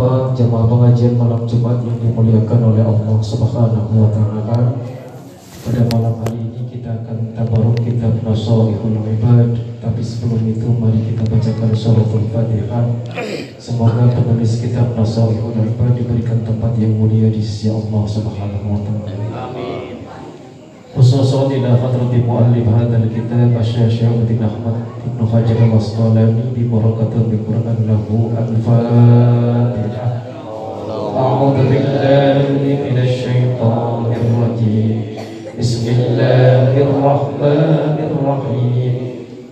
Jemaah pengajian malam Jumat yang dimuliakan oleh Allah Subhanahu wa taala. Pada malam hari ini kita akan tabaruk kitab Nasaihul Ibad. Tapi sebelum itu mari kita bacakan suratul Fatihah. Semoga penulis kitab Nasaihul Ibad diberikan tempat yang mulia di sisi Allah Subhanahu wa taala. Amin. خصوصا إلى حضرة مؤلف هذا الكتاب الشيخ الدين أحمد بن حجر الأسقلاني ببركة القرآن له الفاتحة أعوذ بالله من الشيطان الرجيم بسم الله الرحمن الرحيم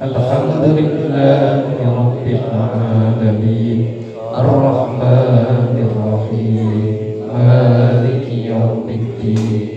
الحمد لله رب العالمين الرحمن الرحيم مالك يوم الدين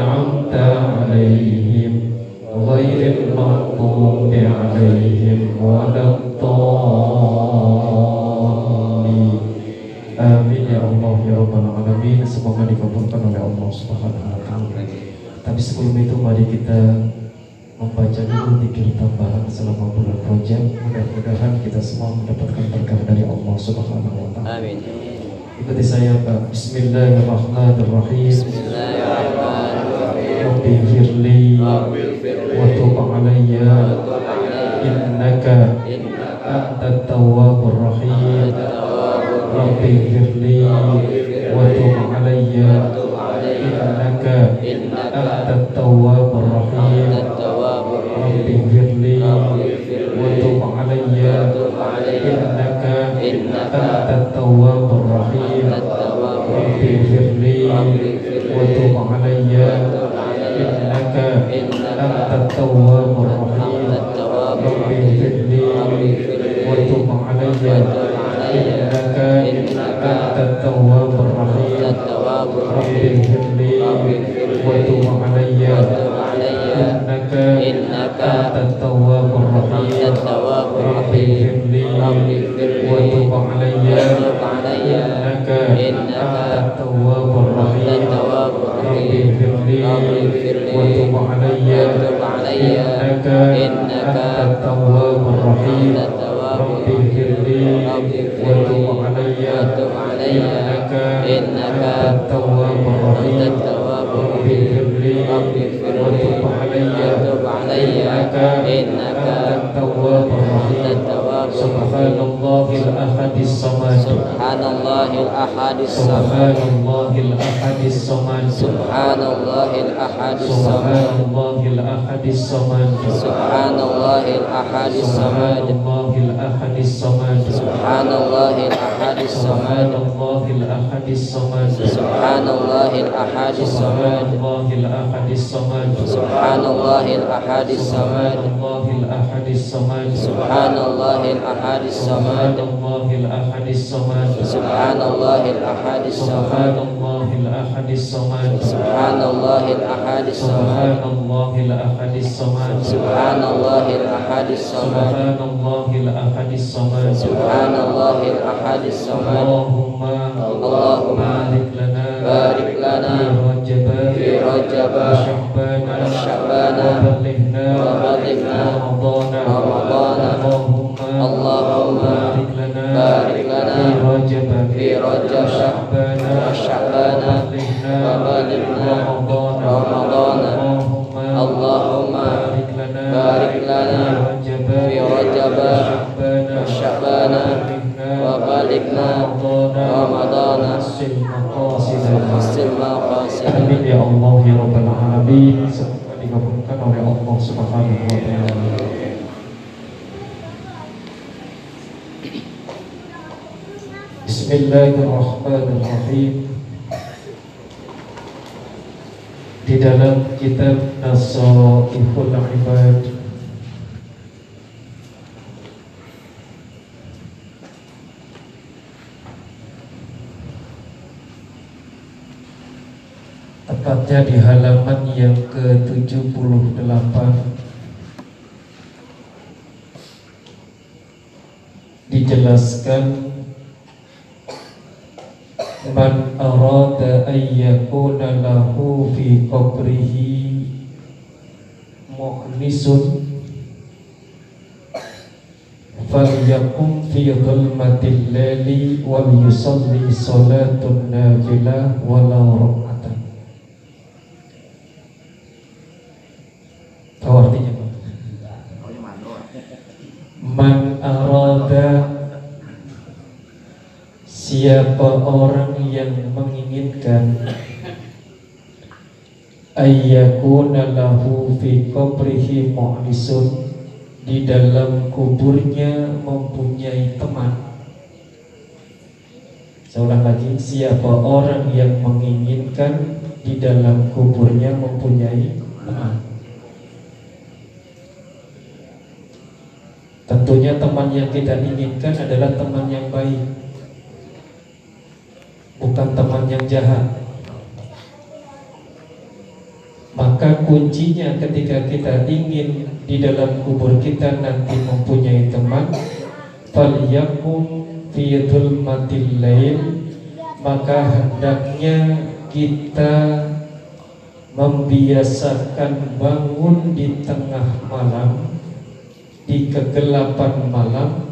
mari kita membaca dulu zikir tambahan selama bulan Rajab. Mudah-mudahan kita semua mendapatkan berkah dari Allah Subhanahu wa taala. Amin. Ikuti saya Pak. Bismillahirrahmanirrahim. Bismillahirrahmanirrahim. Rabbi firli wa tub alayya الله الأحد الصمد. سبحان الله الأحد الصمد. سبحان الله الأحد الصمد. سبحان الله الأحد الصمد. سبحان الله الأحد الصمد. سبحان الله الأحد الصمد. سبحان الله الأحد الصمد. Subhanallahil Ahadis Samad Subhanallahil Ahadis Samad Allahumma اللهم بارك لنا بارك لنا في رجب في وشعبان وشعبان وبلغنا وبلغنا رمضان. رمضان. اللهم بارك لنا بارك لنا في رجب في رجب وشعبان وشعبان وبلغنا وبلغنا رمضان. رمضان. اللهم بارك لنا بارك لنا في رجب في رجب وشعبان وشعبان وبلغنا رمضان. Ya Allah ya Rabbal Alamin. Semoga dikabulkan oleh Allah Subhanahu wa Ta'ala. Bismillahirrahmanirrahim. Di dalam kitab Nasaihul Ibad Tepatnya di halaman yang ke-78 Dijelaskan Man arada an yakuna lahu fi qabrihi mu'nisun falyakum fi dhulmatil laili wal yusalli salatun nafilah walau rak'atan Tahu artinya Pak? Man arada Siapa orang yang menginginkan Ayyakuna lahu fi qabrihi mu'lisun Di dalam kuburnya mempunyai teman. Ulang lagi Siapa orang yang menginginkan Di dalam kuburnya mempunyai teman? Tentunya teman yang kita inginkan adalah teman yang baik bukan teman yang jahat. Maka kuncinya ketika kita ingin di dalam kubur kita nanti mempunyai teman, falyakum fi dhulmatil lail, maka hendaknya kita membiasakan bangun di tengah malam di kegelapan malam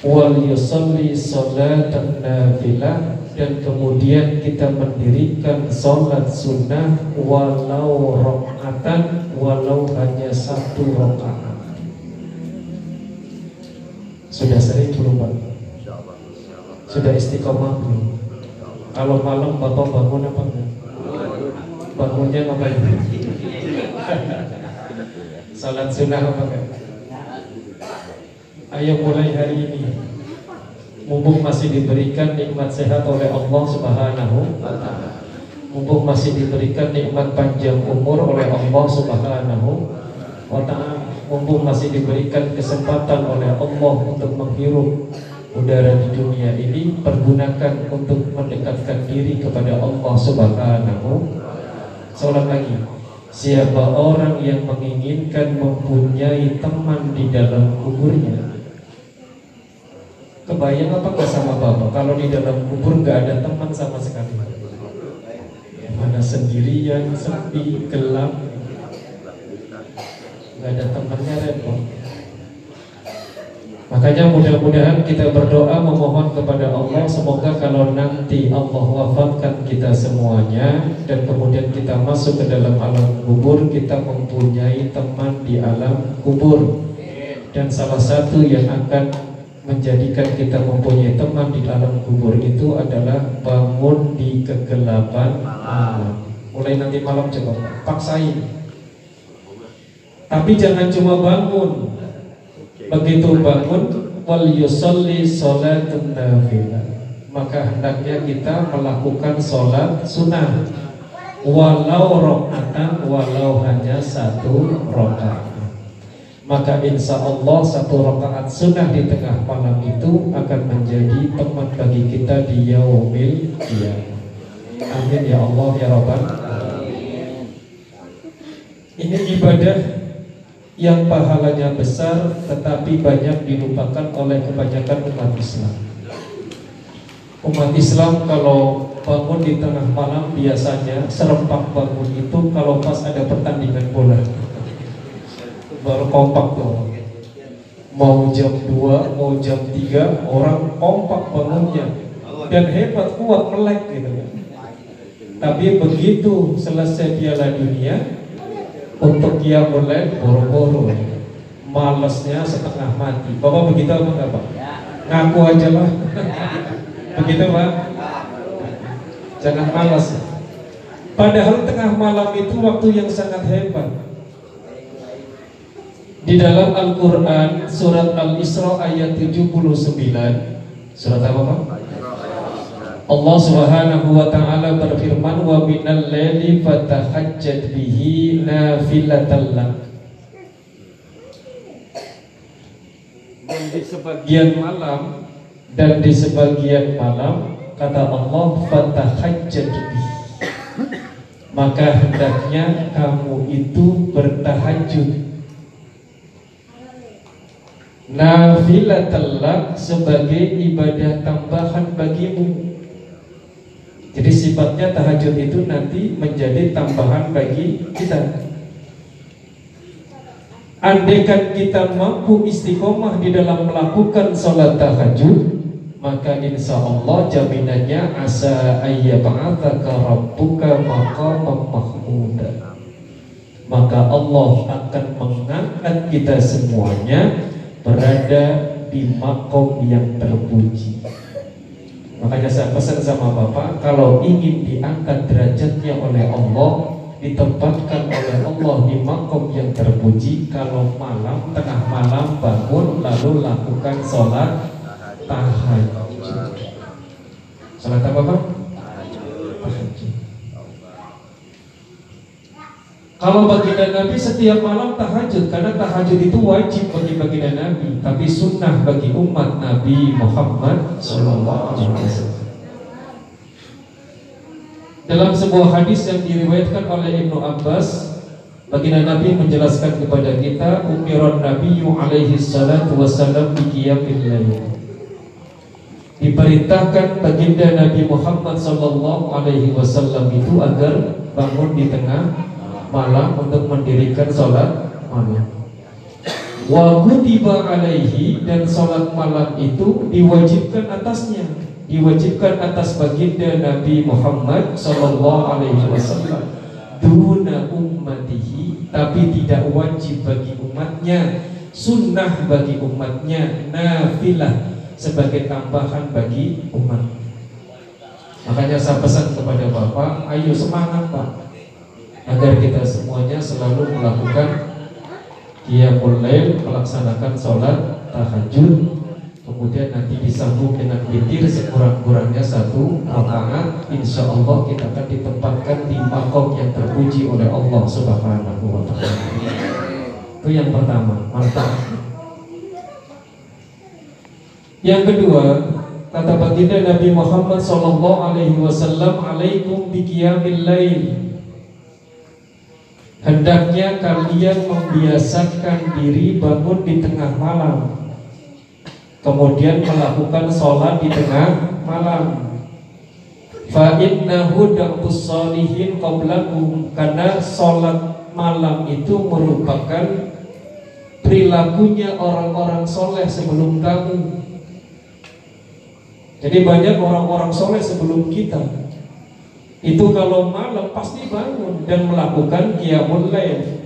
wal yusalli salatan nafilah dan kemudian kita mendirikan sholat sunnah walau rakaatan walau hanya satu rakaat sudah sering belum pak? sudah istiqomah belum? kalau malam bapak bangun apa enggak? bangunnya ngapain? salat sunnah apa enggak? Ayo mulai hari ini. Mumpung masih diberikan nikmat sehat oleh Allah subhanahu wa ta'ala. Mumpung masih diberikan nikmat panjang umur oleh Allah subhanahu wa ta'ala. Mumpung masih diberikan kesempatan oleh Allah untuk menghirup udara di dunia ini Pergunakan untuk mendekatkan diri kepada Allah subhanahu Sholat lagi. Siapa orang yang menginginkan mempunyai teman di dalam kuburnya Kebayang apa gak sama bapak? Kalau di dalam kubur gak ada teman sama sekali. Mana sendirian, sepi, gelap. Gak ada temannya repot. Makanya mudah-mudahan kita berdoa memohon kepada Allah Semoga kalau nanti Allah wafatkan kita semuanya Dan kemudian kita masuk ke dalam alam kubur Kita mempunyai teman di alam kubur. Dan salah satu yang akan menjadikan kita mempunyai teman di dalam kubur itu adalah bangun di kegelapan malam. Mulai nanti malam coba paksain. Tapi jangan cuma bangun. Begitu bangun wal yusalli salatun nafilah. Maka hendaknya kita melakukan sholat sunnah walau rokatan walau hanya satu rokaat maka insya Allah satu rakaat sunnah di tengah malam itu akan menjadi teman bagi kita di yaumil qiyamah. Amin ya Allah ya Rabbal Ini ibadah yang pahalanya besar tetapi banyak dilupakan oleh kebanyakan umat Islam. Umat Islam kalau bangun di tengah malam biasanya serempak bangun itu kalau pas ada pertandingan bola baru kompak tuh mau jam 2 mau jam 3 orang kompak bangunnya. Dan hebat kuat melek gitu kan. Tapi begitu selesai piala dunia untuk dia mulai boro-boro. Malesnya setengah mati. Bapak begitu apa enggak pak? Ngaku aja lah begitu pak? Jangan malas padahal tengah malam itu waktu yang sangat hebat di dalam Al-Quran Surat Al-Isra ayat 79 Surat apa Pak? Allah subhanahu wa ta'ala berfirman Wa minal layli fatahajjad bihi nafilatan lak Dan di sebagian malam Dan di sebagian malam Kata Allah fatahajjad bihi. Maka hendaknya kamu itu bertahajud nafilatalak sebagai ibadah tambahan bagimu Jadi sifatnya tahajud itu nanti menjadi tambahan bagi kita. Andaikan kita mampu istiqomah di dalam melakukan sholat tahajud, maka insya Allah jaminannya asa ayyab'athaka rabbuka maqamam mahmuda. Maka Allah akan mengangkat kita semuanya berada di makom yang terpuji. Makanya saya pesan sama Bapak, kalau ingin diangkat derajatnya oleh Allah, ditempatkan oleh Allah di makom yang terpuji kalau malam tengah malam bangun lalu lakukan sholat tahajud sholat apa pak? tahajud kalau baginda Nabi setiap malam tahajud karena tahajud itu wajib bagi baginda Nabi tapi sunnah bagi umat Nabi Muhammad Wasallam dalam sebuah hadis yang diriwayatkan oleh Ibnu Abbas, baginda Nabi menjelaskan kepada kita, umiran Nabi alaihi salatu wasallam bi qiyamil lail. Diperintahkan baginda Nabi Muhammad sallallahu alaihi wasallam itu agar bangun di tengah malam untuk mendirikan salat malam. Wa kutiba alaihi dan salat malam itu diwajibkan atasnya. Diwajibkan atas baginda Nabi Muhammad Sallallahu Alaihi Wasallam. Duna ummatihi tapi tidak wajib bagi umatnya. Sunnah bagi umatnya. Nafilah sebagai tambahan bagi umat. Makanya saya pesan kepada Bapak ayo semangat Pak agar kita semuanya selalu melakukan qiyamul lail melaksanakan sholat tahajud kemudian nanti disambung dengan witir sekurang-kurangnya satu rakaat insya Allah kita akan ditempatkan di makom yang terpuji oleh Allah Subhanahu wa taala. Itu yang pertama, mantap. Yang kedua, kata baginda Nabi Muhammad sallallahu alaihi wasallam, "Alaikum biqiyamil lail." Hendaknya kalian membiasakan diri bangun di tengah malam. Kemudian melakukan sholat di tengah malam. Fa innahu da'bus salihin qablakum karena sholat malam itu merupakan perilakunya orang-orang soleh sebelum kamu. Jadi banyak orang-orang soleh sebelum kita itu kalau malam pasti bangun dan melakukan qiyamul lail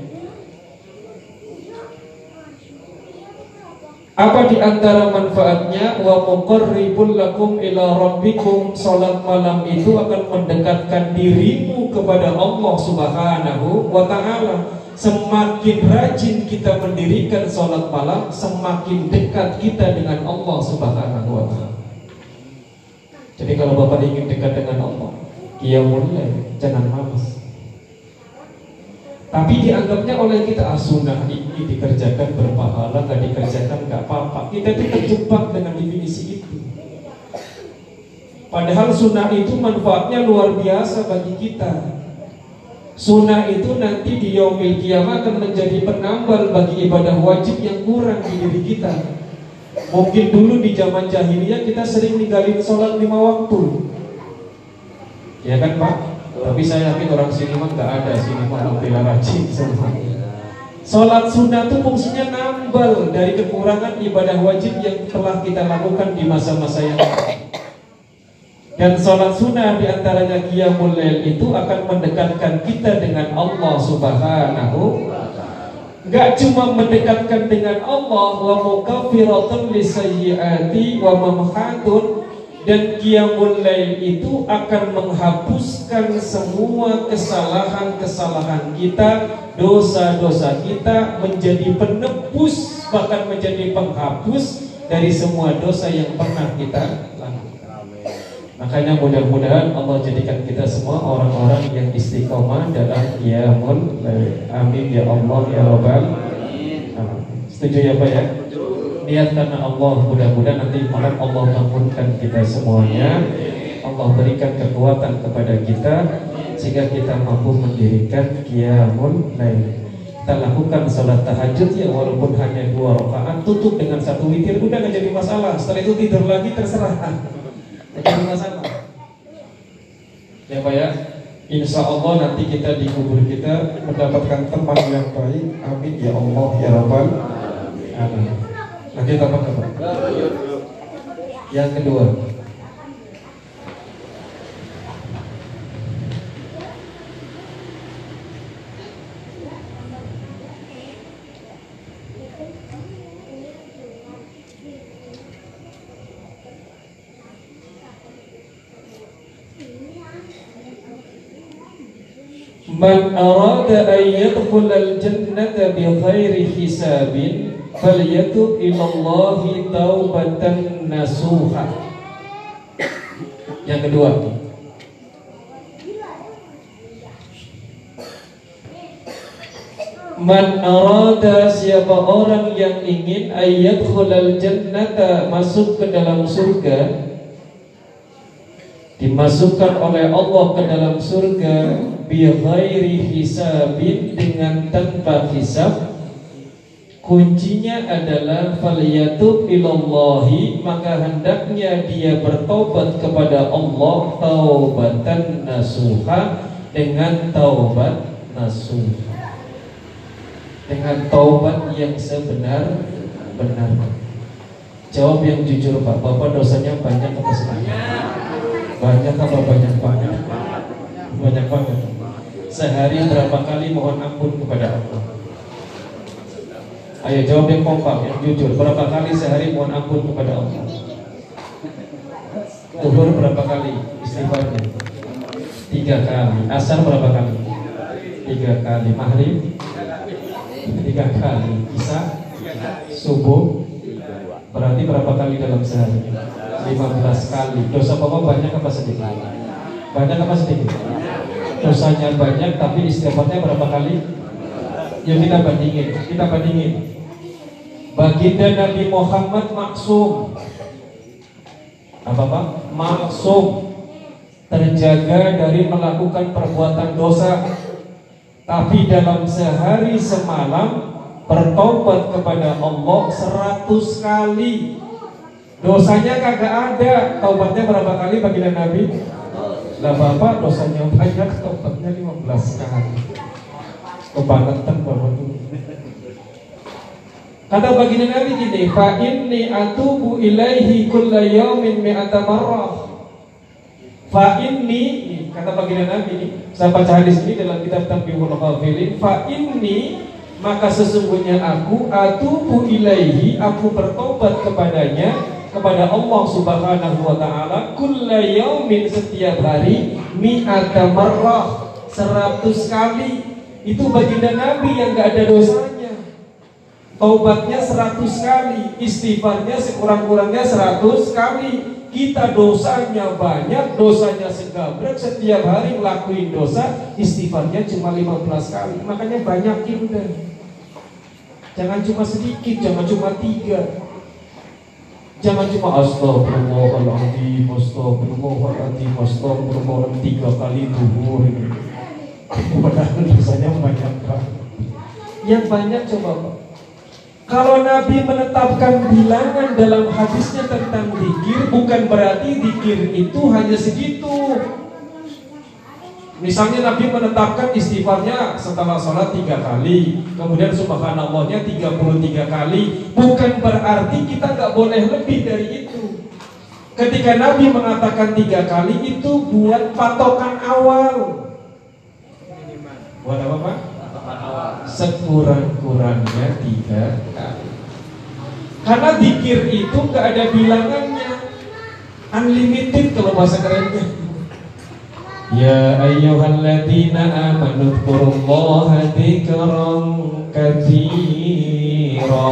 Apa di antara manfaatnya wa muqarribul lakum ila rabbikum salat malam itu akan mendekatkan dirimu kepada Allah Subhanahu wa taala. Semakin rajin kita mendirikan salat malam, semakin dekat kita dengan Allah Subhanahu wa taala. Jadi kalau Bapak ingin dekat dengan Allah, qiyamul jangan malas. Tapi dianggapnya oleh kita ah, sunnah ini dikerjakan berpahala, nggak dikerjakan nggak apa-apa. Kita itu terjebak dengan definisi itu. Padahal sunnah itu manfaatnya luar biasa bagi kita. Sunnah itu nanti di yaumil kiamat akan menjadi penambal bagi ibadah wajib yang kurang di diri kita. Mungkin dulu di zaman jahiliyah kita sering ninggalin sholat lima waktu. Ya kan Pak? Tapi saya yakin orang sini mah nggak ada sini mah bela rajin semua. Sholat sunnah itu fungsinya nambal dari kekurangan ibadah wajib yang telah kita lakukan di masa-masa yang lalu. Dan sholat sunnah di antaranya qiyamul lail itu akan mendekatkan kita dengan Allah subhanahu Gak cuma mendekatkan dengan Allah wa mukaffiratun lisayyiati wa mamhatun dan qiyamul lail itu akan menghapuskan semua kesalahan-kesalahan kita, dosa-dosa kita menjadi penebus bahkan menjadi penghapus dari semua dosa yang pernah kita lakukan. Makanya mudah-mudahan Allah jadikan kita semua orang-orang yang istiqomah dalam qiyamul lail. Amin ya Allah ya Rabbal. Setuju ya Pak ya? Niat karena Allah mudah-mudahan nanti malam Allah bangunkan kita semuanya Allah berikan kekuatan kepada kita sehingga kita mampu mendirikan qiyamul lail kita lakukan salat tahajud ya walaupun hanya dua rakaat tutup dengan satu witir udah gak jadi masalah setelah itu tidur lagi terserah jadi masalah Ya Pak ya. Insya Allah nanti kita di kubur kita mendapatkan teman yang baik. Amin ya Allah ya Rabbal Alamin. Lanjut apa Pak? Yang kedua. Man arada an yadkhul al-jannata bi ghairi hisabin falyatub ila Allah taubatan nasuha. Yang kedua. Man arada siapa orang yang ingin ayat khulal jannata masuk ke dalam surga dimasukkan oleh Allah ke dalam surga bi ghairi hisabin dengan tanpa hisab kuncinya adalah faliyatub ilallahi maka hendaknya dia bertobat kepada Allah taubatan nasuha dengan taubat nasuha. Dengan taubat yang sebenar benar. Jawab yang jujur Pak. Bapak dosanya banyak atau sedikit banyak apa banyak banyak banyak banget. Sehari berapa kali mohon ampun kepada Allah ayo jawab yang kompak yang jujur. Berapa kali sehari mohon ampun kepada Allah? Tuhur berapa kali istighfarnya? Tiga kali. Asar berapa kali? Tiga kali. Maghrib? Tiga kali. Isa subuh? Berarti berapa kali dalam sehari? 15 kali. Dosa papa banyak apa sedikit? Banyak apa sedikit? Dosanya banyak tapi istighfarnya berapa kali? Yuk kita bandingin. Kita bandingin baginda Nabi Muhammad maksum. Apa pak? Maksum. Terjaga dari melakukan perbuatan dosa. Tapi dalam sehari semalam bertobat kepada Allah seratus kali. Dosanya kagak ada. Taubatnya berapa kali baginda Nabi? Lah bapak dosanya banyak taubatnya 15 kali. Kebangetan bapak tuh kata baginda Nabi gini fa inni atubu ilaihi kulla yaumin mi'ata marrah. Fa inni kata baginda Nabi ini saya baca hadis ini dalam kitab Tanbihul Ghafilin fa inni maka sesungguhnya aku atubu ilaihi aku bertobat kepadanya kepada Allah Subhanahu wa taala kulla yaumin setiap hari mi'ata marrah 100 kali. Itu baginda Nabi yang gak ada dosanya taubatnya 100 kali istighfarnya sekurang-kurangnya 100 kali kita dosanya banyak dosanya segabrek setiap hari ngelakuin dosa istighfarnya cuma 15 kali makanya banyakin deh jangan cuma sedikit jangan cuma tiga Jangan cuma astagfirullahaladzim, astagfirullahaladzim, astagfirullahaladzim tiga kali duhur. Padahal dosanya banyak pak. Yang banyak coba pak. Kalau Nabi menetapkan bilangan dalam hadisnya tentang dikir, bukan berarti dikir itu hanya segitu. Misalnya Nabi menetapkan istighfarnya setelah sholat tiga kali, kemudian subhanallahnya 33 kali, bukan berarti kita nggak boleh lebih dari itu. Ketika Nabi mengatakan tiga kali itu buat patokan awal. Buat apa pak? Sekurang-kurangnya tiga kali. Karena dikir itu nggak ada bilangannya, unlimited kalau bahasa kerennya. Ya ayyuhalladzina amanu dzkurullaha dzikran katsira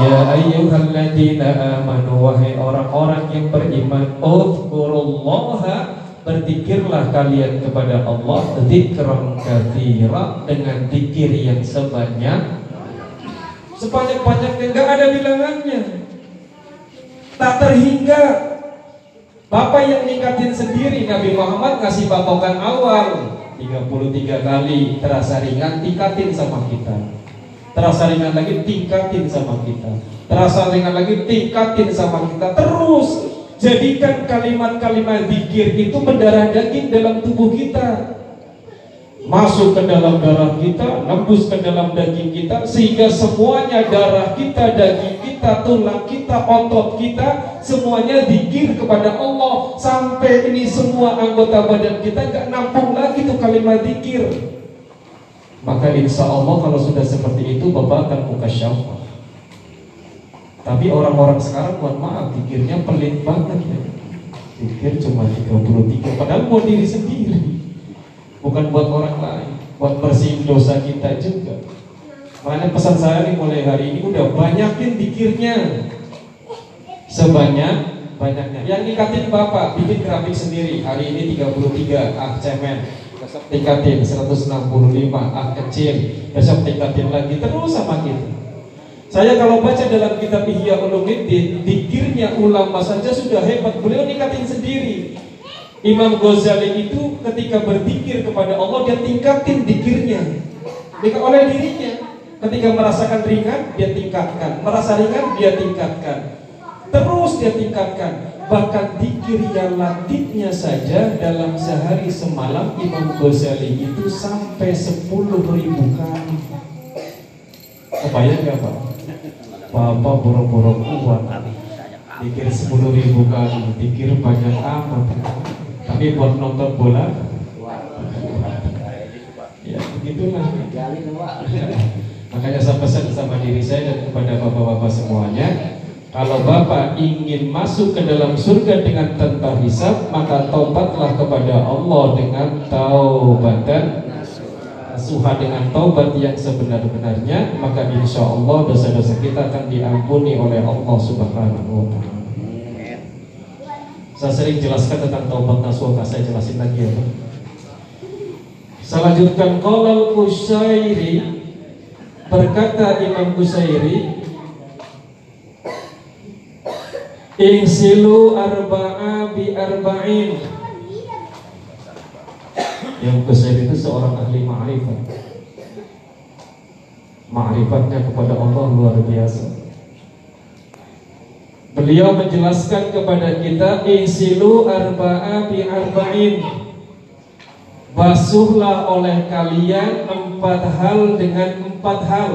Ya ayyuhalladzina amanu wahai orang-orang yang beriman Udzkurullaha Berzikirlah kalian kepada Allah Dzikran katsira Dengan zikir yang sebanyak Sebanyak-banyaknya Enggak ada bilangannya Tak terhingga. Bapak yang ningkatin sendiri Nabi Muhammad ngasih patokan awal. 33 kali terasa ringan tingkatin sama kita. Terasa ringan lagi tingkatin sama kita. Terasa ringan lagi tingkatin sama kita. Terus Jadikan kalimat-kalimat zikir itu mendarah daging dalam tubuh kita masuk ke dalam darah kita, nembus ke dalam daging kita, sehingga semuanya darah kita, daging kita, tulang kita, otot kita, semuanya dikir kepada Allah sampai ini semua anggota badan kita nggak nampung lagi tuh kalimat dikir. Maka insya Allah kalau sudah seperti itu Bapak akan buka syafah. Tapi orang-orang sekarang mohon maaf dikirnya pelit banget ya. Dikir cuma 33 padahal mau diri sendiri bukan buat orang lain, buat bersihin dosa kita juga. Makanya pesan saya nih mulai hari ini udah banyakin dikirnya sebanyak banyaknya. Yang nikatin bapak bikin grafik sendiri. Hari ini 33 ah cemen, besok tingkatin 165 ah kecil, besok tingkatin lagi terus sama kita. Saya kalau baca dalam kitab Ihya Ulumuddin, dikirnya ulama saja sudah hebat. Beliau nikatin sendiri. Imam Ghazali itu ketika berzikir kepada Allah dia tingkatin dikirnya Jika oleh dirinya ketika merasakan ringan dia tingkatkan merasa ringan dia tingkatkan terus dia tingkatkan bahkan dikir yang latihnya saja dalam sehari semalam Imam Ghazali itu sampai 10 ribu kali kebayang gak Pak? Bapak boro-boro kuat dikir 10 ribu kali dikir banyak amat. Tapi buat nonton bola ya begitulah. Makanya saya pesan sama diri saya dan kepada bapak-bapak semuanya kalau bapak ingin masuk ke dalam surga dengan tanpa hisab maka taubatlah kepada Allah dengan taubatan suha dengan taubat yang sebenar-benarnya maka insya Allah dosa-dosa kita akan diampuni oleh Allah subhanahu wa ta'ala. Saya sering jelaskan tentang taubat nasuha, saya jelasin lagi ya Pak. Saya lanjutkan. Qolal Kusairi Berkata Imam Kusairi Insilu arba'a bi arba'in Yang Kusairi itu seorang ahli ma'rifat. Ma'rifatnya kepada Allah luar biasa. Beliau menjelaskan kepada kita Insilu arba'a bi arba'in Basuhlah oleh kalian empat hal dengan empat hal.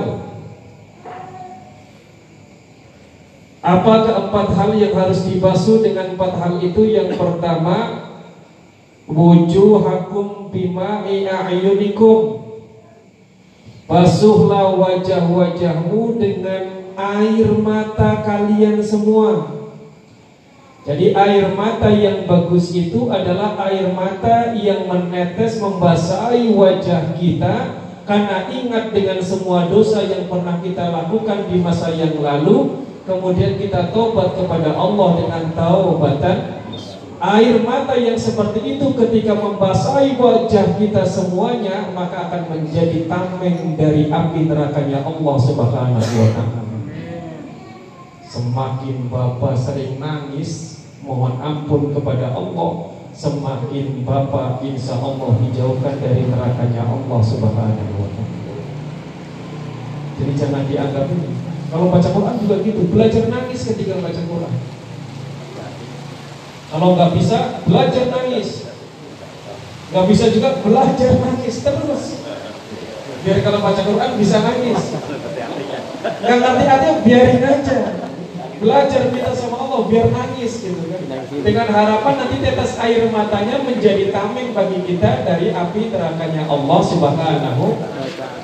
Apa keempat hal yang harus dibasuh dengan empat hal itu? Yang pertama Wujuhakum bima'i a'yunikum. Basuhlah wajah-wajahmu dengan air mata kalian semua. Jadi air mata yang bagus itu adalah air mata yang menetes membasahi wajah kita. Karena ingat dengan semua dosa yang pernah kita lakukan di masa yang lalu kemudian kita tobat kepada Allah dengan taubatan air mata yang seperti itu ketika membasahi wajah kita semuanya maka akan menjadi tameng dari api nerakanya Allah Subhanahu wa taala. Semakin Bapak sering nangis Mohon ampun kepada Allah. Semakin Bapak insya Allah dijauhkan dari nerakanya Allah subhanahu wa ta'ala. Jadi jangan dianggap ini. Kalau baca Quran juga gitu. Belajar nangis ketika baca Quran Kalau nggak bisa belajar nangis. Nggak bisa juga belajar nangis terus. Biar kalau baca Quran bisa nangis. Nggak ngerti artinya biarin aja. Belajar minta sama Allah biar nangis gitu kan. Dengan harapan nanti tetes air matanya menjadi tameng bagi kita dari api terakanya Allah subhanahu.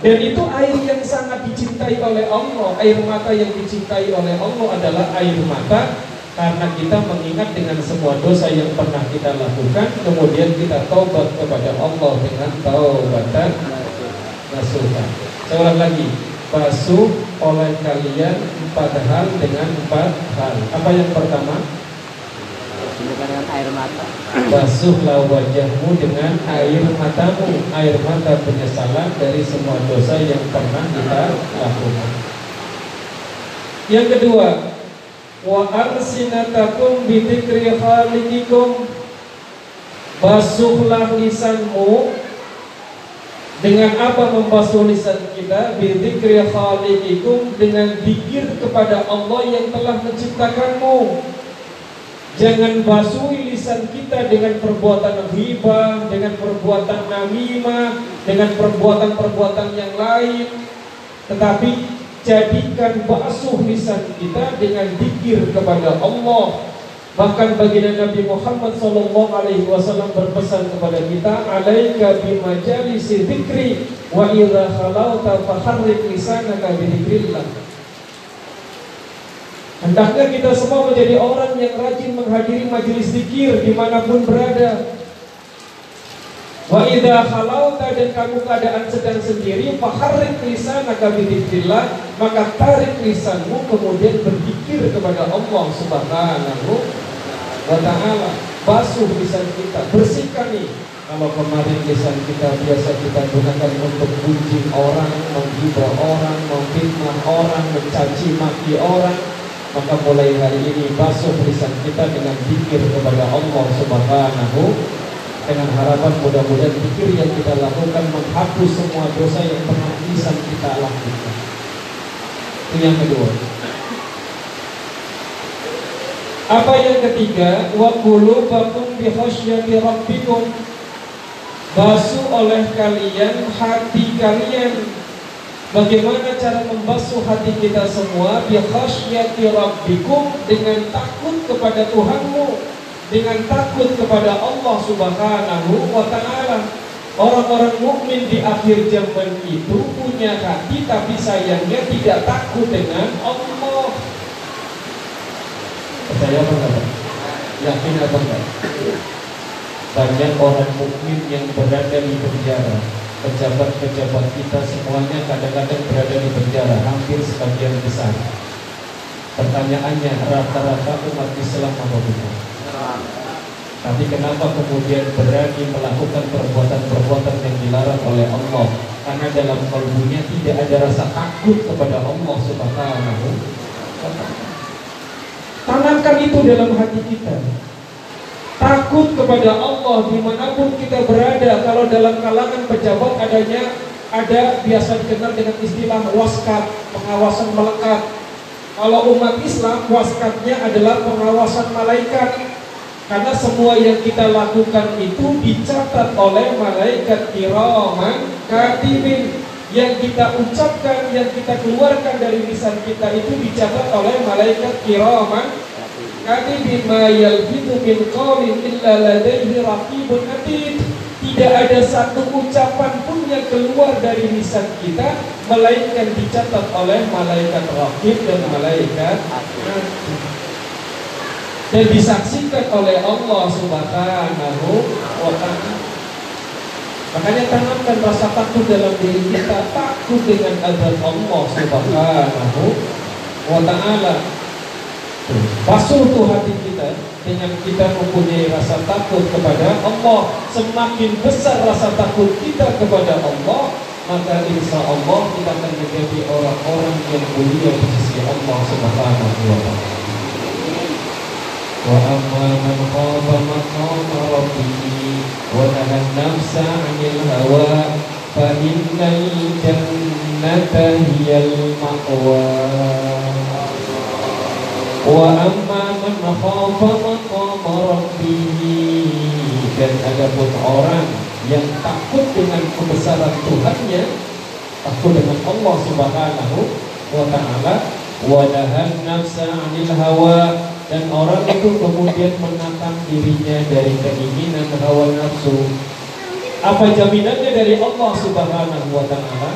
Dan itu air yang sangat dicintai oleh Allah. Air mata yang dicintai oleh Allah adalah air mata karena kita mengingat dengan semua dosa yang pernah kita lakukan kemudian kita taubat kepada Allah dengan taubatan nasuha saya ulang lagi basuh oleh kalian empat hal dengan empat hal. Apa yang pertama? dengan air mata. Basuhlah wajahmu dengan air matamu, air mata penyesalan dari semua dosa yang pernah kita lakukan. Yang kedua, wa arsinatakum bi dzikri khaliqikum. Basuhlah lisanmu dengan apa membasuh lisan kita? Bidzikri khaliqikum dengan zikir kepada Allah yang telah menciptakanmu. Jangan basuhi lisan kita dengan perbuatan ghibah, dengan perbuatan namimah, dengan perbuatan-perbuatan yang lain. Tetapi jadikan basuh lisan kita dengan dikir kepada Allah. Bahkan baginda Nabi Muhammad sallallahu alaihi wasallam berpesan kepada kita, "Alaika bi majalisi dzikri wa idza khalauta faharrik lisanaka bi dzikrillah." Hendaknya kita semua menjadi orang yang rajin menghadiri majelis zikir di mana pun berada. Wa idha khalauta dan kamu keadaan sedang sendiri, faharrik lisanaka bidzikrillah, maka tarik lisanmu kemudian berzikir kepada Allah Subhanahu wa taala. Basuh lisan kita, bersihkan nih. Kalau kemarin lisan kita biasa kita gunakan untuk bunyi orang, menghibur orang, memfitnah orang, mencaci maki orang, maka mulai hari ini basuh lisan kita dengan zikir kepada Allah Subhanahu dengan harapan mudah-mudahan zikir yang kita lakukan menghapus semua dosa yang pernah lisan kita lakukan. Itu yang kedua. Apa yang ketiga? Wa qulubakum bi khasyati rabbikum. Basuh oleh kalian hati kalian Bagaimana cara membasuh hati kita semua bi khasyati rabbikum dengan takut kepada Tuhanmu, dengan takut kepada Allah Subhanahu wa taala. Orang-orang mukmin di akhir zaman itu punya hati tapi sayangnya tidak takut dengan Allah. Percaya apa? Yakin apa enggak? Banyak orang mukmin yang berada di penjara pejabat-pejabat kita semuanya kadang-kadang berada di penjara hampir sebagian besar. Pertanyaannya rata-rata umat Islam apa bukan? Tapi kenapa kemudian berani melakukan perbuatan-perbuatan yang dilarang oleh Allah? Karena dalam kalbunya tidak ada rasa takut kepada Allah Subhanahu Tanamkan itu dalam hati kita. Takut kepada Allah di mana pun kita berada. Kalau dalam kalangan pejabat adanya Ada biasa dikenal dengan istilah waskat Pengawasan melekat. Kalau umat Islam waskatnya adalah pengawasan malaikat Karena semua yang kita lakukan itu dicatat oleh malaikat kiraman katibin yang kita ucapkan, yang kita keluarkan dari lisan kita itu dicatat oleh malaikat kiraman Kami ma yalfidu min qawlin illa ladaihi raqibun atid. Tidak ada satu ucapan pun yang keluar dari lisan kita melainkan dicatat oleh malaikat raqib dan malaikat atid. Dan disaksikan oleh Allah Subhanahu wa taala. Makanya tanamkan rasa takut dalam diri kita, takut dengan azab Allah Subhanahu wa taala. Basuh tuh hati kita dengan kita mempunyai rasa takut kepada Allah. Semakin besar rasa takut kita kepada Allah, maka insya Allah kita akan menjadi orang-orang yang mulia di sisi Allah Subhanahu wa taala. Maqama rabbih wa nahaa an-nafsa 'anil hawa fa innal jannata hiyal ma'wa. Wa amma man khafa maqama rabbih dan adapun orang yang takut dengan kebesaran Tuhannya, takut dengan Allah Subhanahu wa taala, wa nafsa 'anil hawa dan orang itu kemudian menatang dirinya dari keinginan hawa nafsu. Apa jaminannya dari Allah Subhanahu wa taala?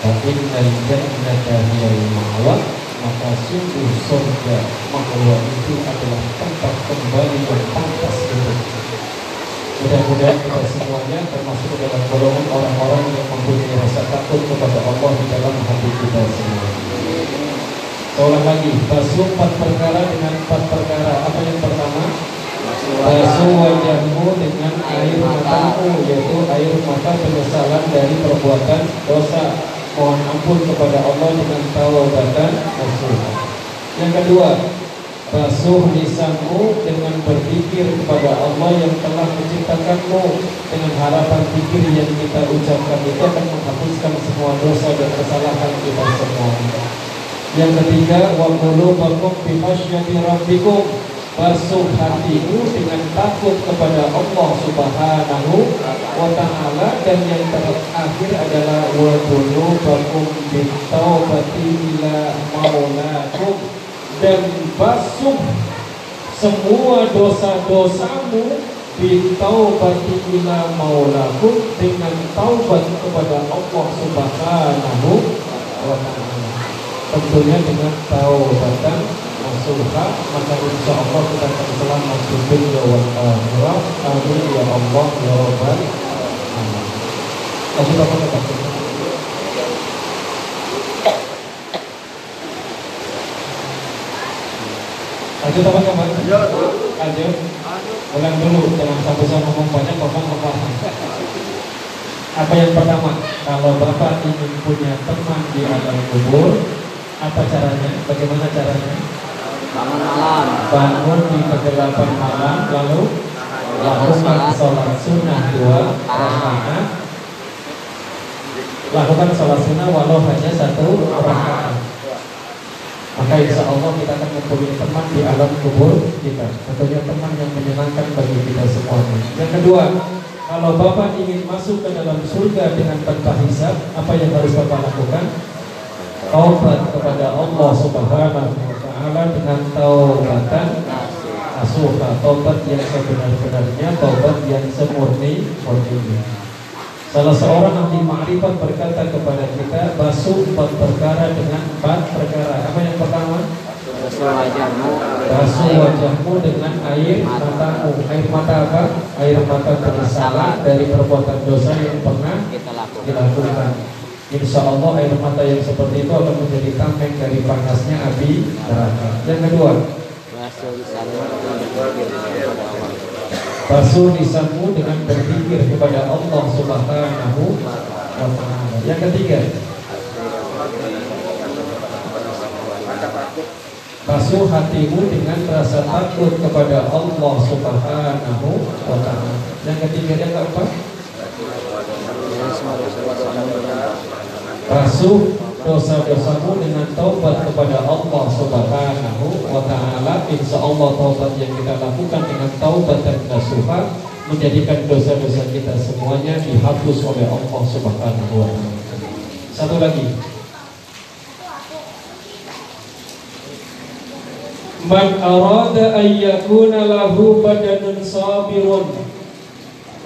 Fa innal jannata hiyal ma'wa maka sungguh surga bahwa itu adalah tempat kembali yang pantas itu. Mudah-mudahan kita semuanya termasuk dalam golongan orang-orang yang mempunyai rasa takut kepada Allah di dalam hati kita semua. Seolah lagi, basuh empat perkara dengan empat perkara. Apa yang pertama? Basuh wajahmu dengan air matamu, yaitu air mata penyesalan dari perbuatan dosa mohon ampun kepada Allah dengan tawabatan nasuha. Yang kedua, basuh lisanmu dengan berpikir kepada Allah yang telah menciptakanmu dengan harapan pikir yang kita ucapkan itu akan menghapuskan semua dosa dan kesalahan kita semua. Yang ketiga, wa qulubakum bi khasyati rabbikum. Basuh hatimu dengan takut kepada Allah Subhanahu wa taala dan yang terakhir adalah wa qulubakum bi taubati ila maulakum dan basuh semua dosa-dosamu bitaubati ila maulakum dengan taubat kepada Allah Subhanahu wa taala. Tentunya dengan taubatan nasuha maka insya Allah kita akan selamat dunia wal akhirah. Amin ya Allah ya rabbal alamin. Aku tak apa Lanjut apa kabar? Lanjut. Ulang dulu, jangan satu sama ngomong banyak, bapak bapak. Apa yang pertama? Kalau bapak ingin punya teman di alam kubur, apa caranya? Bagaimana caranya? Bangun malam. Bangun di kegelapan malam, lalu lakukan sholat sunnah dua rakaat. Lakukan sholat sunnah walau hanya satu rakaat maka insya Allah kita akan mempunyai teman di alam kubur kita tentunya teman yang menyenangkan bagi kita semuanya yang kedua kalau Bapak ingin masuk ke dalam surga dengan tanpa hisab apa yang harus Bapak lakukan taubat kepada Allah subhanahu wa ta'ala dengan taubatan asuha taubat yang sebenar-benarnya taubat yang semurni murninya Salah seorang ahli ma'rifat berkata kepada kita basuh empat perkara dengan empat perkara. Apa yang pertama? Basuh wajahmu. Basuh wajahmu dengan air matamu. Air mata apa? Air mata penyesalan dari perbuatan dosa yang pernah kita lakukan. dilakukan. Insya Allah air mata yang seperti itu akan menjadi tameng dari panasnya api neraka. Yang kedua, Basuh lisanmu dengan berpikir kepada Allah. Subhanahu wa taala. Yang ketiga, basuh hatimu dengan rasa takut kepada Allah Subhanahu wa taala. Yang ketiga yang keempat, Dari semua dosa-dosamu dengan basuh dosa-dosamu dengan taubat kepada Allah Subhanahu wa taala. Insya Allah taubat yang kita lakukan dengan taubat dan nasuha menjadikan dosa-dosa kita semuanya dihapus oleh Allah Subhanahu wa taala. Satu lagi. Man arada an yakuna lahu badanun sabirun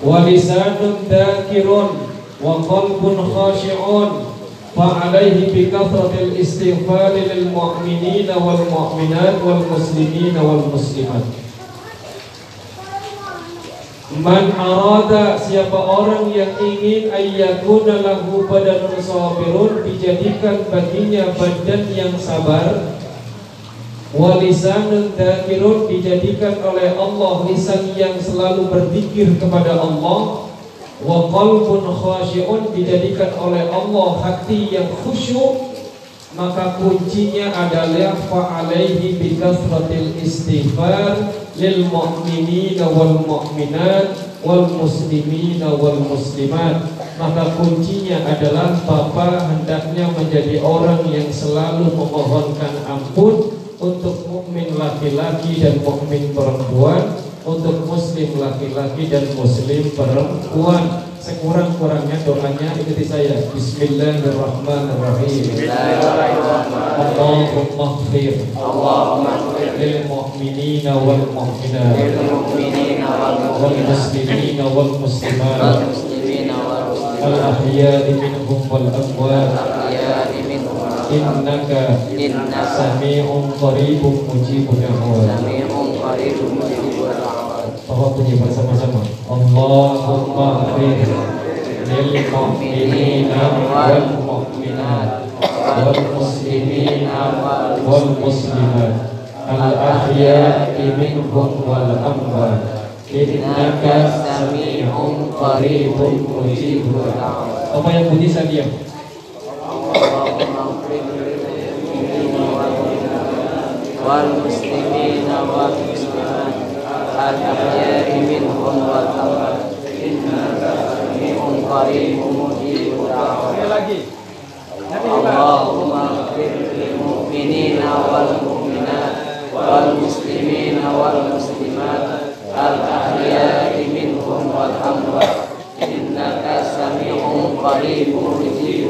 wa lisanun dzakirun wa qalbun khashi'un فعليه بكثرة الاستغفار للمؤمنين والمؤمنات والمسلمين والمسلمات Man arada siapa orang yang ingin ayyakuna lahu badanun sabirun dijadikan baginya badan yang sabar walisanun dzakirun dijadikan oleh Allah lisan yang selalu berzikir kepada Allah wa qalbun khashi'un dijadikan oleh Allah hati yang khusyuk maka kuncinya adalah fa'alaihi bi kasratil istighfar lil mu'minina wal mu'minat wal muslimina wal muslimat. Maka kuncinya adalah Bapak hendaknya menjadi orang yang selalu memohonkan ampun untuk mukmin laki-laki dan mukmin perempuan untuk muslim laki-laki dan muslim perempuan. Sekurang-kurangnya doanya ikuti saya. Bismillahirrahmanirrahim. Allahumma khfir Allahumma lil mu'minina wal mu'minat wal muslimina wal muslimat muslimina wal al ahya'i minhum wal amwat. Innaka sami'un qaribun mujibud da'wat sami'un qaribun Bapak bunyi bersama-sama. Allahumma khfir lil mu'minina wal mu'minat wal muslimina wal muslimat. Al ahya'i minhum wal amwat. Innaka sami'un qaribun mujibud da'wat Apa yang bunyi saya diam. Wal muslimina wal muslimat منهم والأموات إنك سميع قريب مجيب اللهم اغفر للمؤمنين والمؤمنات والمسلمين والمسلمات الأحياء منهم والأموات إنك سميع قريب مجيب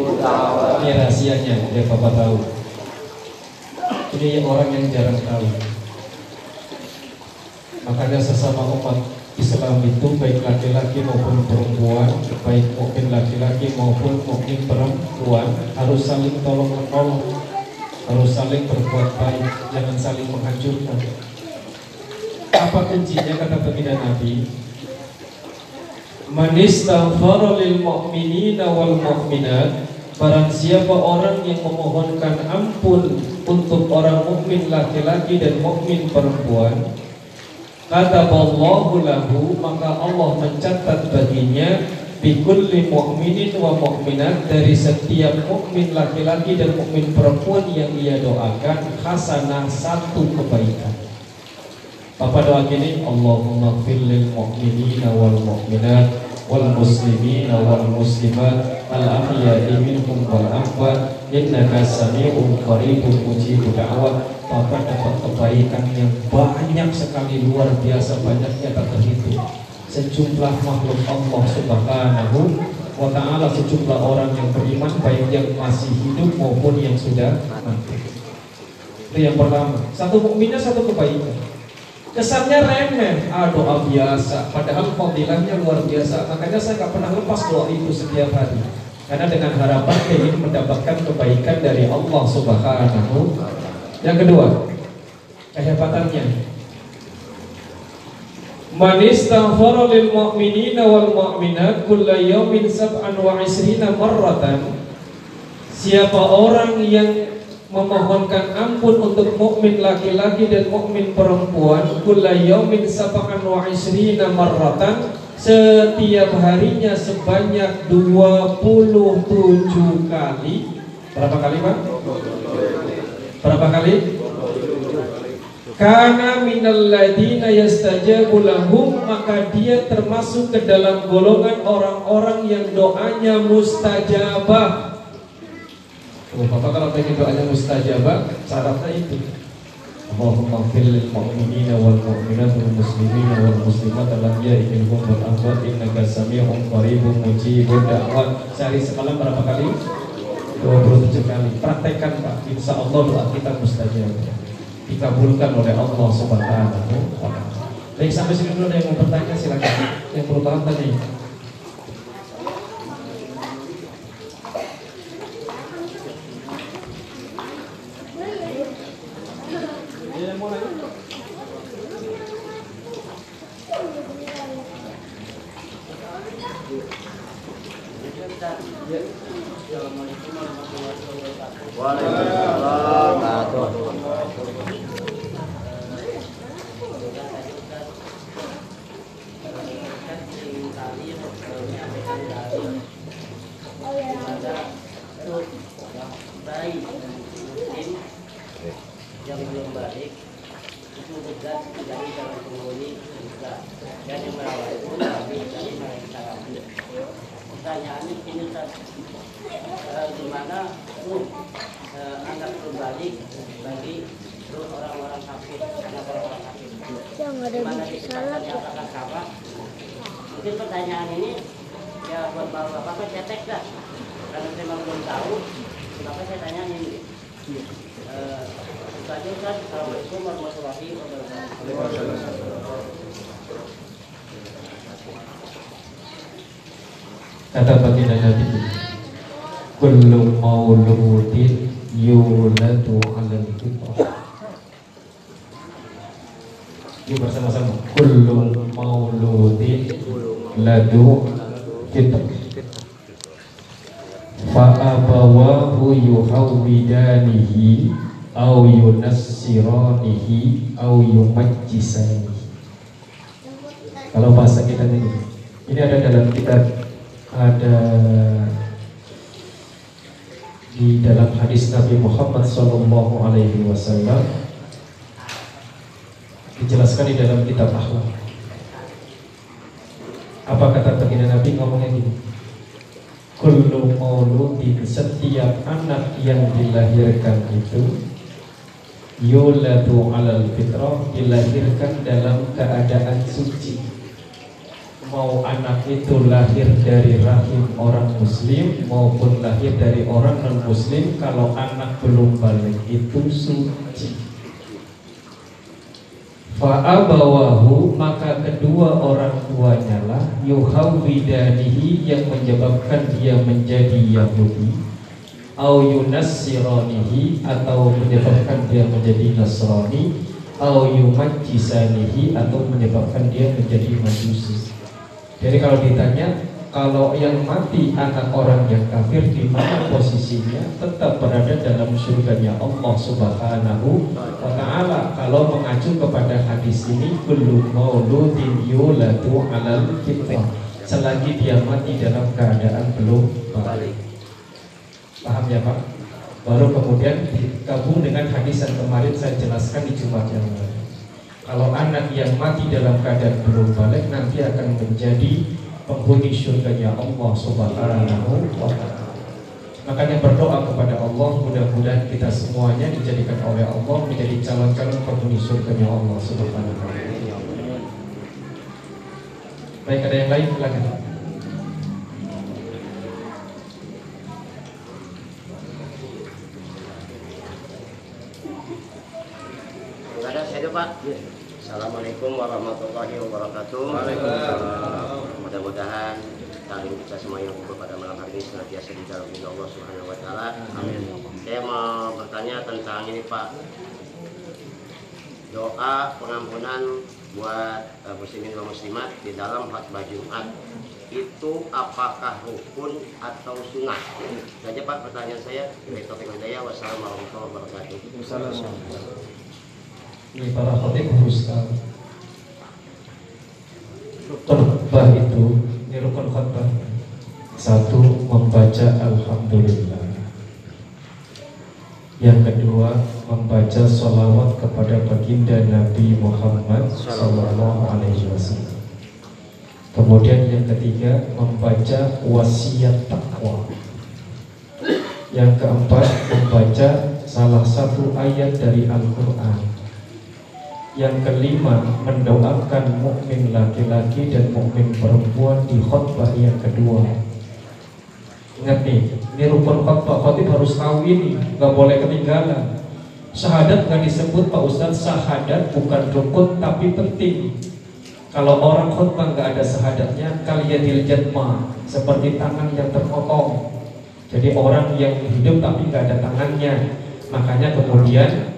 Ini rahasianya, ya Bapak tahu. Ini orang yang jarang tahu. Makanya sesama umat Islam itu baik laki-laki maupun perempuan, baik mukmin laki-laki maupun mukmin perempuan harus saling tolong menolong, harus saling berbuat baik, jangan saling menghancurkan. Apa kuncinya kata baginda Nabi? Man istaghfara lil mu'minina wal mu'minat Barang siapa orang yang memohonkan ampun untuk orang mukmin laki-laki dan mukmin perempuan Kata Allahu lahu maka Allah mencatat baginya bikulli mu'minin wa mu'minat dari setiap mukmin laki-laki dan mukmin perempuan yang ia doakan hasanah satu kebaikan. Bapak doa gini Allahumma fil lil mu'minina wal mu'minat wal muslimina wal muslimat al ahya'i minhum wal amwat innaka sami'un qaribun mujibud da'wat Bapak dapat kebaikan yang banyak sekali luar biasa banyaknya tak terhitung sejumlah makhluk Allah subhanahu wa ta'ala sejumlah orang yang beriman baik yang masih hidup maupun yang sudah mati. Itu yang pertama. Satu mukminnya satu kebaikan. Kesannya remeh. Ah doa biasa. Padahal fadilahnya luar biasa. Makanya saya nggak pernah lepas doa itu setiap hari. Karena dengan harapan ingin mendapatkan kebaikan dari Allah subhanahu yang kedua kehebatannya. Man istaghfara lil mu'minina wal mu'minat kulla yawmin sab'an wa isrina marratan. Siapa orang yang memohonkan ampun untuk mukmin laki-laki dan mukmin perempuan kulla yawmin sab'an wa isrina marratan setiap harinya sebanyak 27 kali. Berapa kali Pak? Berapa kali? Karena minal ladina yastajabu lahum maka dia termasuk ke dalam golongan orang-orang yang doanya mustajabah. Oh, Bapak kalau pengen doanya mustajabah, syaratnya itu. Allahumma fil lil mu'minina wal mu'minat wal muslimina wal muslimat alam ya'idil hum wal amwat innaka sami'un qaribun mujibud da'wat. Sehari semalam berapa kali? 27 kali. Praktekkan Pak. Insya Allah doa kita mustajab. Dikabulkan oleh Allah Subhanahu wa taala. Baik sampai sini dulu ada yang mau bertanya silakan. Yang perlu tanya. baik mungkin yang belum balik itu tugas dari dalam penghuni juga dan yang merawat itu kami dari mereka kami pertanyaannya ini Ustaz eh, gimana tuh eh, anak belum balik bagi terus orang-orang kafir anak orang-orang kafir Yang ada Gimana biji kita salad tanya ya. apakah sama mungkin pertanyaan ini ya buat bapak-bapak cetek dah karena saya memang belum tahu kenapa saya tanya ini Eh, itu aja Ustaz Assalamualaikum warahmatullahi wabarakatuh Kata baginda Nabi Kullu mauludin yuladu alal fitrah Yuk bersama-sama Kullu mauludin ladu fitrah Fa'abawahu yuhawwidanihi Au yunassiranihi Au yumajjisanihi Kalau bahasa kita ini Ini ada dalam kitab Ada di dalam hadis Nabi Muhammad Sallallahu Alaihi Wasallam dijelaskan di dalam kitab akhlak. Apa kata baginda Nabi? Ngomongnya gini? Kullu mauludin setiap anak yang dilahirkan itu yuladu alal fitrah dilahirkan dalam keadaan suci. Mau anak itu lahir dari rahim orang muslim maupun lahir dari orang non muslim kalau anak belum balik itu suci Fa'abawahu maka kedua orang tuanya lah yuhawidanihi yang menyebabkan dia menjadi Yahudi au yunassiranihi atau menyebabkan dia menjadi Nasrani au yumajjisanihi atau menyebabkan dia menjadi Majusi. Jadi kalau ditanya kalau yang mati anak orang yang kafir di mana posisinya? Tetap berada dalam surganya Allah Subhanahu wa taala. Kalau mengacu kepada hadis ini kullu mauludin yuladu alal fitrah selagi dia mati dalam keadaan belum balik. Paham ya Pak? Baru kemudian digabung dengan hadis yang kemarin saya jelaskan di Jumat yang lalu. Kalau anak yang mati dalam keadaan belum balik nanti akan menjadi penghuni surganya Allah Subhanahu wa taala. Makanya berdoa kepada Allah mudah-mudahan kita semuanya dijadikan oleh Allah menjadi calon-calon penghuni surganya Allah Subhanahu wa taala. Baik ada yang lain silakan. Ada saya Pak. Assalamualaikum warahmatullahi wabarakatuh. Mudah-mudahan taklim kita semua yang kumpul pada malam hari ini senantiasa di dalam ridho Allah Subhanahu wa taala. Amin. Saya mau bertanya tentang ini Pak. Doa pengampunan buat uh, muslimin dan muslimat di dalam khutbah Jumat itu apakah rukun atau sunnah? Saja Pak pertanyaan saya. Dari topik Hidayah. Wassalamualaikum warahmatullahi wabarakatuh. Ini para khatib Ustaz. Khutbah itu ini rukun khutbah. Satu membaca Alhamdulillah. Yang kedua membaca salawat kepada baginda Nabi Muhammad Sallallahu Alaihi Wasallam. Kemudian yang ketiga membaca wasiat takwa. Yang keempat membaca salah satu ayat dari Al-Quran yang kelima, mendoakan mukmin laki-laki dan mukmin perempuan di khutbah yang kedua. Ingat nih, ini rukun khutbah khotib harus tahu ini, nggak boleh ketinggalan. Syahadat nggak disebut Pak Ustadz, syahadat bukan rukun tapi penting. Kalau orang khutbah nggak ada syahadatnya, kalian jatma seperti tangan yang terpotong. Jadi orang yang hidup tapi nggak ada tangannya, makanya kemudian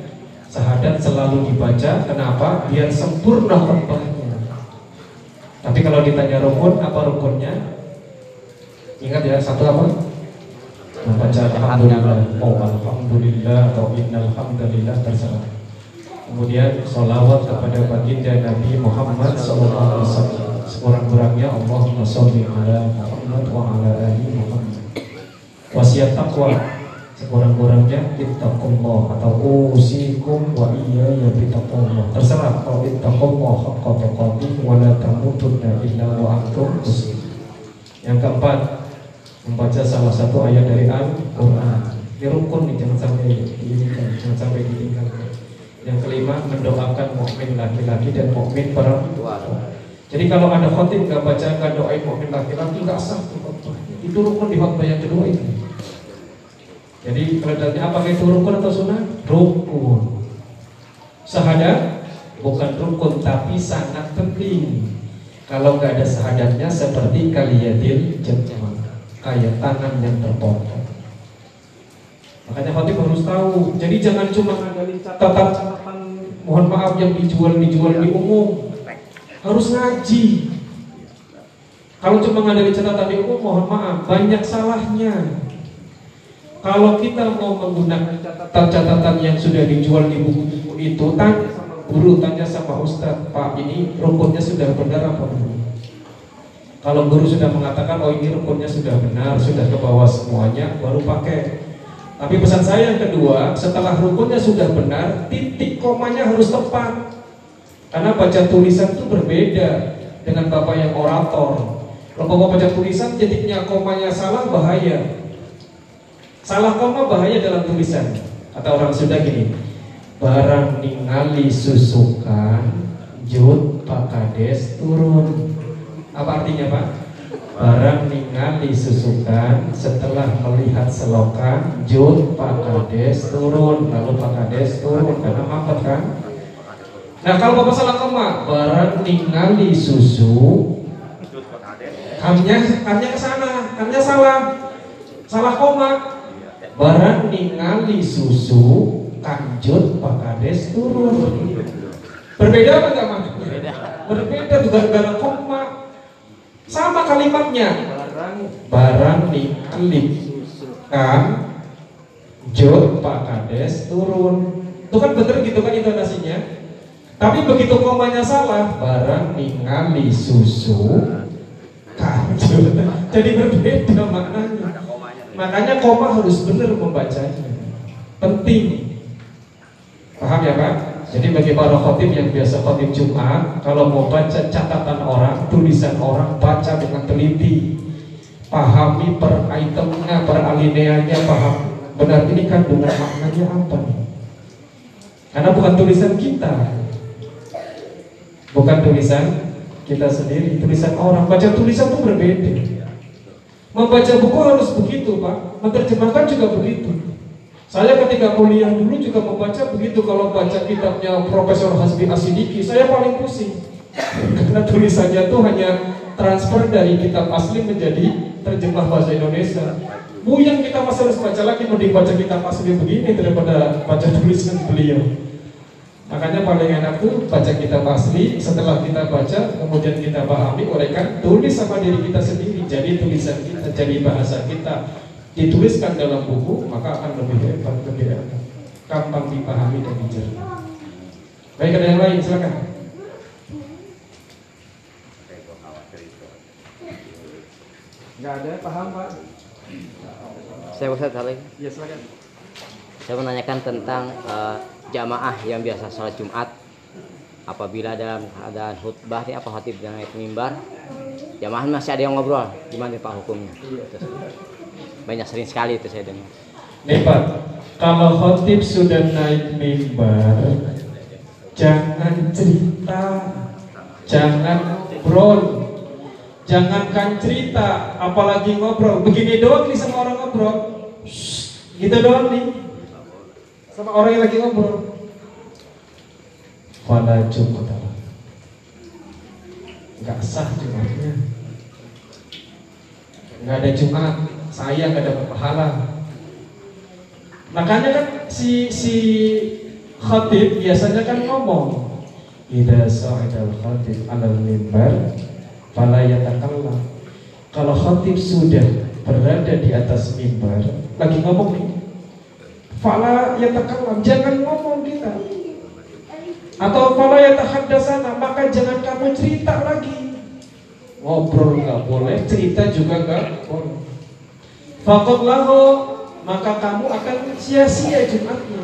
Sahadat selalu dibaca, kenapa? Biar sempurna khutbahnya. Tapi kalau ditanya rukun, apa rukunnya? Ingat ya, satu apa? Membaca Alhamdulillah, oh Alhamdulillah atau Innal Hamdulillah terserah. Kemudian solawat kepada baginda Nabi Muhammad SAW Sekurang-kurangnya Allahumma sholli ala Muhammad wa ala ali Muhammad Wasiat takwa sekurang-kurangnya ittaqullah atau usikum wa iya ya bittaqullah. Terserah kalau ittaqullah haqqa tuqatih wa la tamutunna illa wa antum yang keempat membaca salah satu ayat dari Al-Qur'an. Ini rukun nih jangan sampai diinginkan jangan sampai ditinggalkan yang kelima mendoakan mukmin laki-laki dan mukmin perempuan. Jadi kalau ada khotib nggak baca nggak doain mukmin laki-laki nggak sah. Itu rukun di khotbah yang kedua ini jadi kalau ditanya apakah itu rukun atau sunnah? Rukun. Sahadat bukan rukun tapi sangat penting. Kalau nggak ada sahadatnya seperti kaliyadil jemaah kayak tangan yang terpotong. Makanya khatib harus tahu. Jadi jangan cuma ngadalin catatan-catatan mohon maaf yang dijual-dijual di umum. Harus ngaji. Kalau cuma ngadalin catatan di umum mohon maaf banyak salahnya. Kalau kita mau menggunakan catatan-catatan yang sudah dijual di buku-buku itu, tanya sama guru, tanya sama ustadz, Pak ini rukunnya sudah benar apa belum? Kalau guru sudah mengatakan, oh ini rukunnya sudah benar, sudah ke bawah semuanya, baru pakai. Tapi pesan saya yang kedua, setelah rukunnya sudah benar, titik komanya harus tepat. Karena baca tulisan itu berbeda dengan bapak yang orator. Kalau bapak baca tulisan, titiknya komanya salah, bahaya. Salah koma bahaya dalam tulisan. Kata orang Sunda gini, barang ningali susukan jut pakades turun. Apa artinya pak? Barang ningali susukan setelah melihat selokan jut pakades turun. Lalu pakades turun karena mampet kan? Nah kalau bapak salah koma barang ningali susu kamnya kamnya ke sana kamnya salah. Salah koma barang ningali susu kanjut pakades turun. Berbeda apa enggak berbeda. Juga negara koma. Sama kalimatnya. Barang. Barang ningali kan jut pakades turun. Itu kan bener gitu kan intonasinya? Tapi begitu komanya salah barang ningali susu kanjut. Jadi berbeda maknanya makanya koma harus benar membacanya. Penting. Paham ya pak? Jadi bagi para khotib yang biasa khotib Jumat kalau mau baca catatan orang tulisan orang baca dengan teliti. Pahami per itemnya per alineanya paham. Benar ini kandungan maknanya apa karena bukan tulisan kita. Bukan tulisan kita sendiri tulisan orang. Baca tulisan itu berbeda membaca buku harus begitu pak. Menerjemahkan juga begitu. Saya ketika kuliah dulu juga membaca begitu. Kalau baca kitabnya Profesor Hasbi Asidiki saya paling pusing. Karena tulisannya tuh hanya transfer dari kitab asli menjadi terjemah bahasa Indonesia. Buyang kita masih harus baca lagi mending baca kitab asli begini daripada baca tulisan beliau Makanya paling enak tuh baca kitab asli, setelah kita baca, kemudian kita pahami, uraikan, tulis sama diri kita sendiri. Jadi tulisan kita, jadi bahasa kita dituliskan dalam buku, maka akan lebih hebat, lebih enak. Gampang dipahami dan dicerna. Baik, ada yang lain, silakan. Enggak ada, paham Pak? saya Ustaz hal ini. Ya silakan. Saya menanyakan tentang eh, jamaah yang biasa sholat Jumat apabila dalam keadaan khutbah ini apa khatib dan naik mimbar jamaah masih ada yang ngobrol gimana Pak hukumnya? Banyak sering sekali itu saya dengar. Nih Pak, kalau khotib sudah naik mimbar, jangan cerita, jangan ngobrol, jangankan cerita, apalagi ngobrol. Begini doang nih sama orang ngobrol, Shh, gitu doang nih, sama orang yang lagi ngobrol. Fala Jumat Nggak sah Jumatnya Nggak ada Jumat Saya nggak dapat pahala. Makanya kan si si khatib biasanya kan ngomong Ida sa'idal khatib alal mimbar Fala yatakallam. Kalau khatib sudah berada di atas mimbar Lagi ngomong nih Fala yatakallam Jangan ngomong kita Atau fala yatahaddasana Maka jangan kamu cerita lagi Ngobrol nggak boleh Cerita juga nggak boleh Fakot lahu maka kamu akan sia-sia Jumatnya.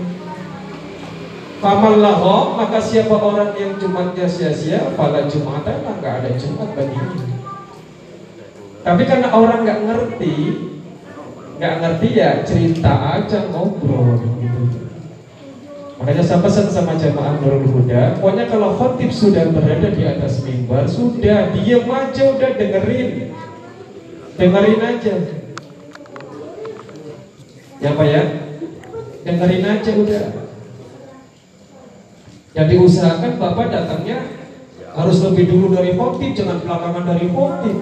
Famal lahu maka siapa orang yang Jumatnya sia-sia, pada Jumatan nggak ada Jumat baginya. Tapi karena orang nggak ngerti, nggak ngerti ya cerita aja ngobrol gitu. Makanya saya pesan sama jamaah Nurul Huda, pokoknya kalau khotib sudah berada di atas mimbar, sudah diem aja, udah dengerin, dengerin aja. Ya Pak ya Dengerin aja udah Yang diusahakan Bapak datangnya Harus lebih dulu dari khotib Jangan belakangan dari khotib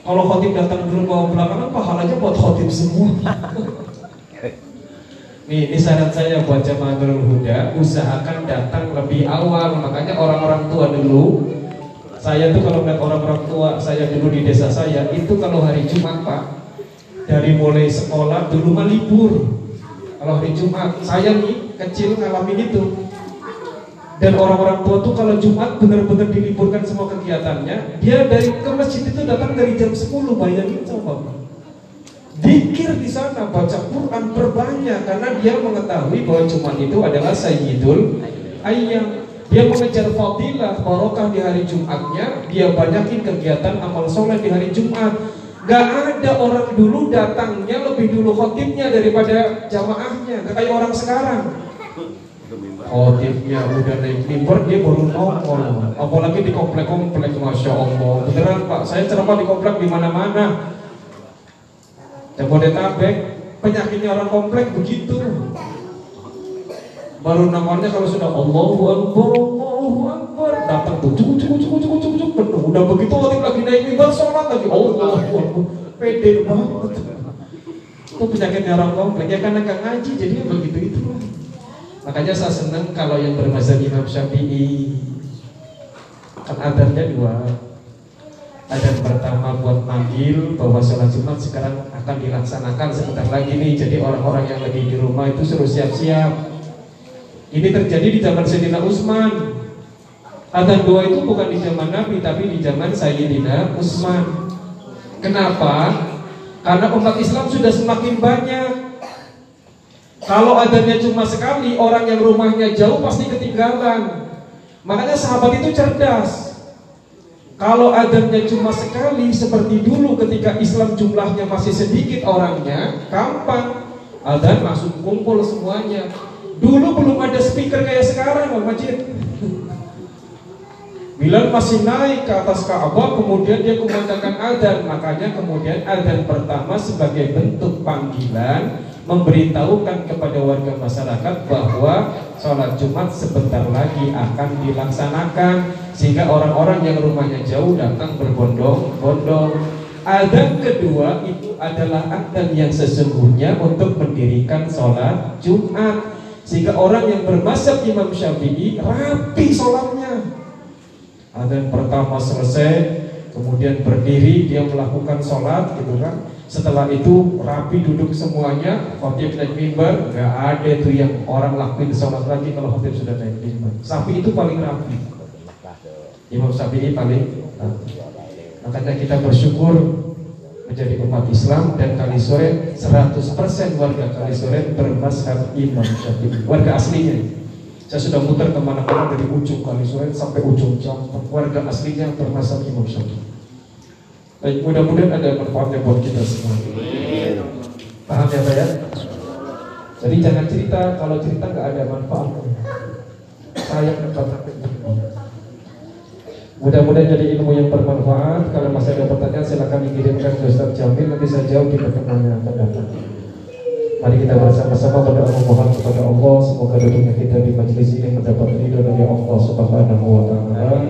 Kalau khotib datang dulu bawa belakangan Pahalanya buat khotib semua. Nih, ini saran saya buat jamaah Nurul Huda Usahakan datang lebih awal. Makanya orang-orang tua dulu Saya tuh kalau melihat orang-orang tua Saya dulu di desa saya Itu kalau hari Jumat Pak dari mulai sekolah dulu mah libur. Kalau hari Jumat saya nih kecil ngalamin itu dan orang-orang tua tuh kalau Jumat benar-benar diliburkan semua kegiatannya dia dari ke masjid itu datang dari jam 10 bayangin coba Dikir di sana baca Quran berbanyak karena dia mengetahui bahwa Jumat itu adalah Sayyidul Ayyam. Dia mengejar fadilah barokah di hari Jumatnya dia banyakin kegiatan amal soleh di hari Jumat. Gak ada orang dulu datangnya lebih dulu khotibnya daripada jamaahnya. Gak kayak orang sekarang khotibnya udah naik mimbar dia baru nongol. Apalagi di komplek-komplek masya Allah. Beneran pak saya ceramah di komplek di mana-mana. Jabodetabek penyakitnya orang komplek begitu. Baru namanya kalau sudah Allahu Akbar Allahu Akbar datang tuh cukup cukup cukup cukup cukup penuh. Udah begitu khotib lagi naik mimbar sholat lagi. Allahu Akbar. Pede banget. Itu penyakitnya orang komplek. Ya karena nggak ngaji jadi begitu itu makanya saya senang kalau yang bermazhab Imam Syafi'i kan adarnya dua. Adan pertama buat manggil bahwa sholat Jumat sekarang akan dilaksanakan sebentar lagi nih. Jadi orang-orang yang lagi di rumah itu suruh siap-siap. Ini terjadi di zaman Sayyidina Utsman Adan dua itu bukan di zaman Nabi tapi di zaman Sayyidina Utsman Kenapa? Karena umat Islam sudah semakin banyak kalau adanya cuma sekali, orang yang rumahnya jauh pasti ketinggalan. Makanya sahabat itu cerdas. Kalau adanya cuma sekali seperti dulu ketika Islam jumlahnya masih sedikit orangnya, gampang. Adan masuk kumpul semuanya. Dulu belum ada speaker kayak sekarang, Bang Majid. Bilal masih naik ke atas Ka'bah kemudian dia kumandangkan adzan makanya kemudian adzan pertama sebagai bentuk panggilan memberitahukan kepada warga masyarakat bahwa sholat Jumat sebentar lagi akan dilaksanakan sehingga orang-orang yang rumahnya jauh datang berbondong-bondong. Adzan kedua itu adalah adzan yang sesungguhnya untuk mendirikan sholat Jumat sehingga orang yang bermasab Imam Syafi'i rapi sholatnya Adzan pertama selesai, kemudian berdiri dia melakukan sholat gitu kan. Setelah itu rapi duduk semuanya, khotib naik mimbar, nggak ada tuh yang orang lakuin sholat lagi kalau khotib sudah naik mimbar. Sapi itu paling rapi. Imam Syafi'i paling rapi. Makanya kita bersyukur menjadi umat Islam dan Kalisore 100% warga Kalisore bermazhab Imam Syafi'i. Warga aslinya. Saya sudah muter ke mana-mana dari ujung Kalisore sampai ujung Jampang. Warga aslinya bermazhab Imam Syafi'i. Baik, mudah-mudahan ada manfaatnya buat kita semua. Paham ya Pak ya? Jadi jangan cerita kalau cerita nggak ada manfaatnya. Sayang kata Mudah-mudahan jadi ilmu yang bermanfaat. Kalau masih ada pertanyaan silakan dikirimkan ke Ustaz Jamil nanti saya jawab di pertemuan yang akan datang. Mari kita bersama-sama berdoa memohon kepada Allah semoga duduknya kita di majelis ini mendapat ridho dari Allah Subhanahu wa taala.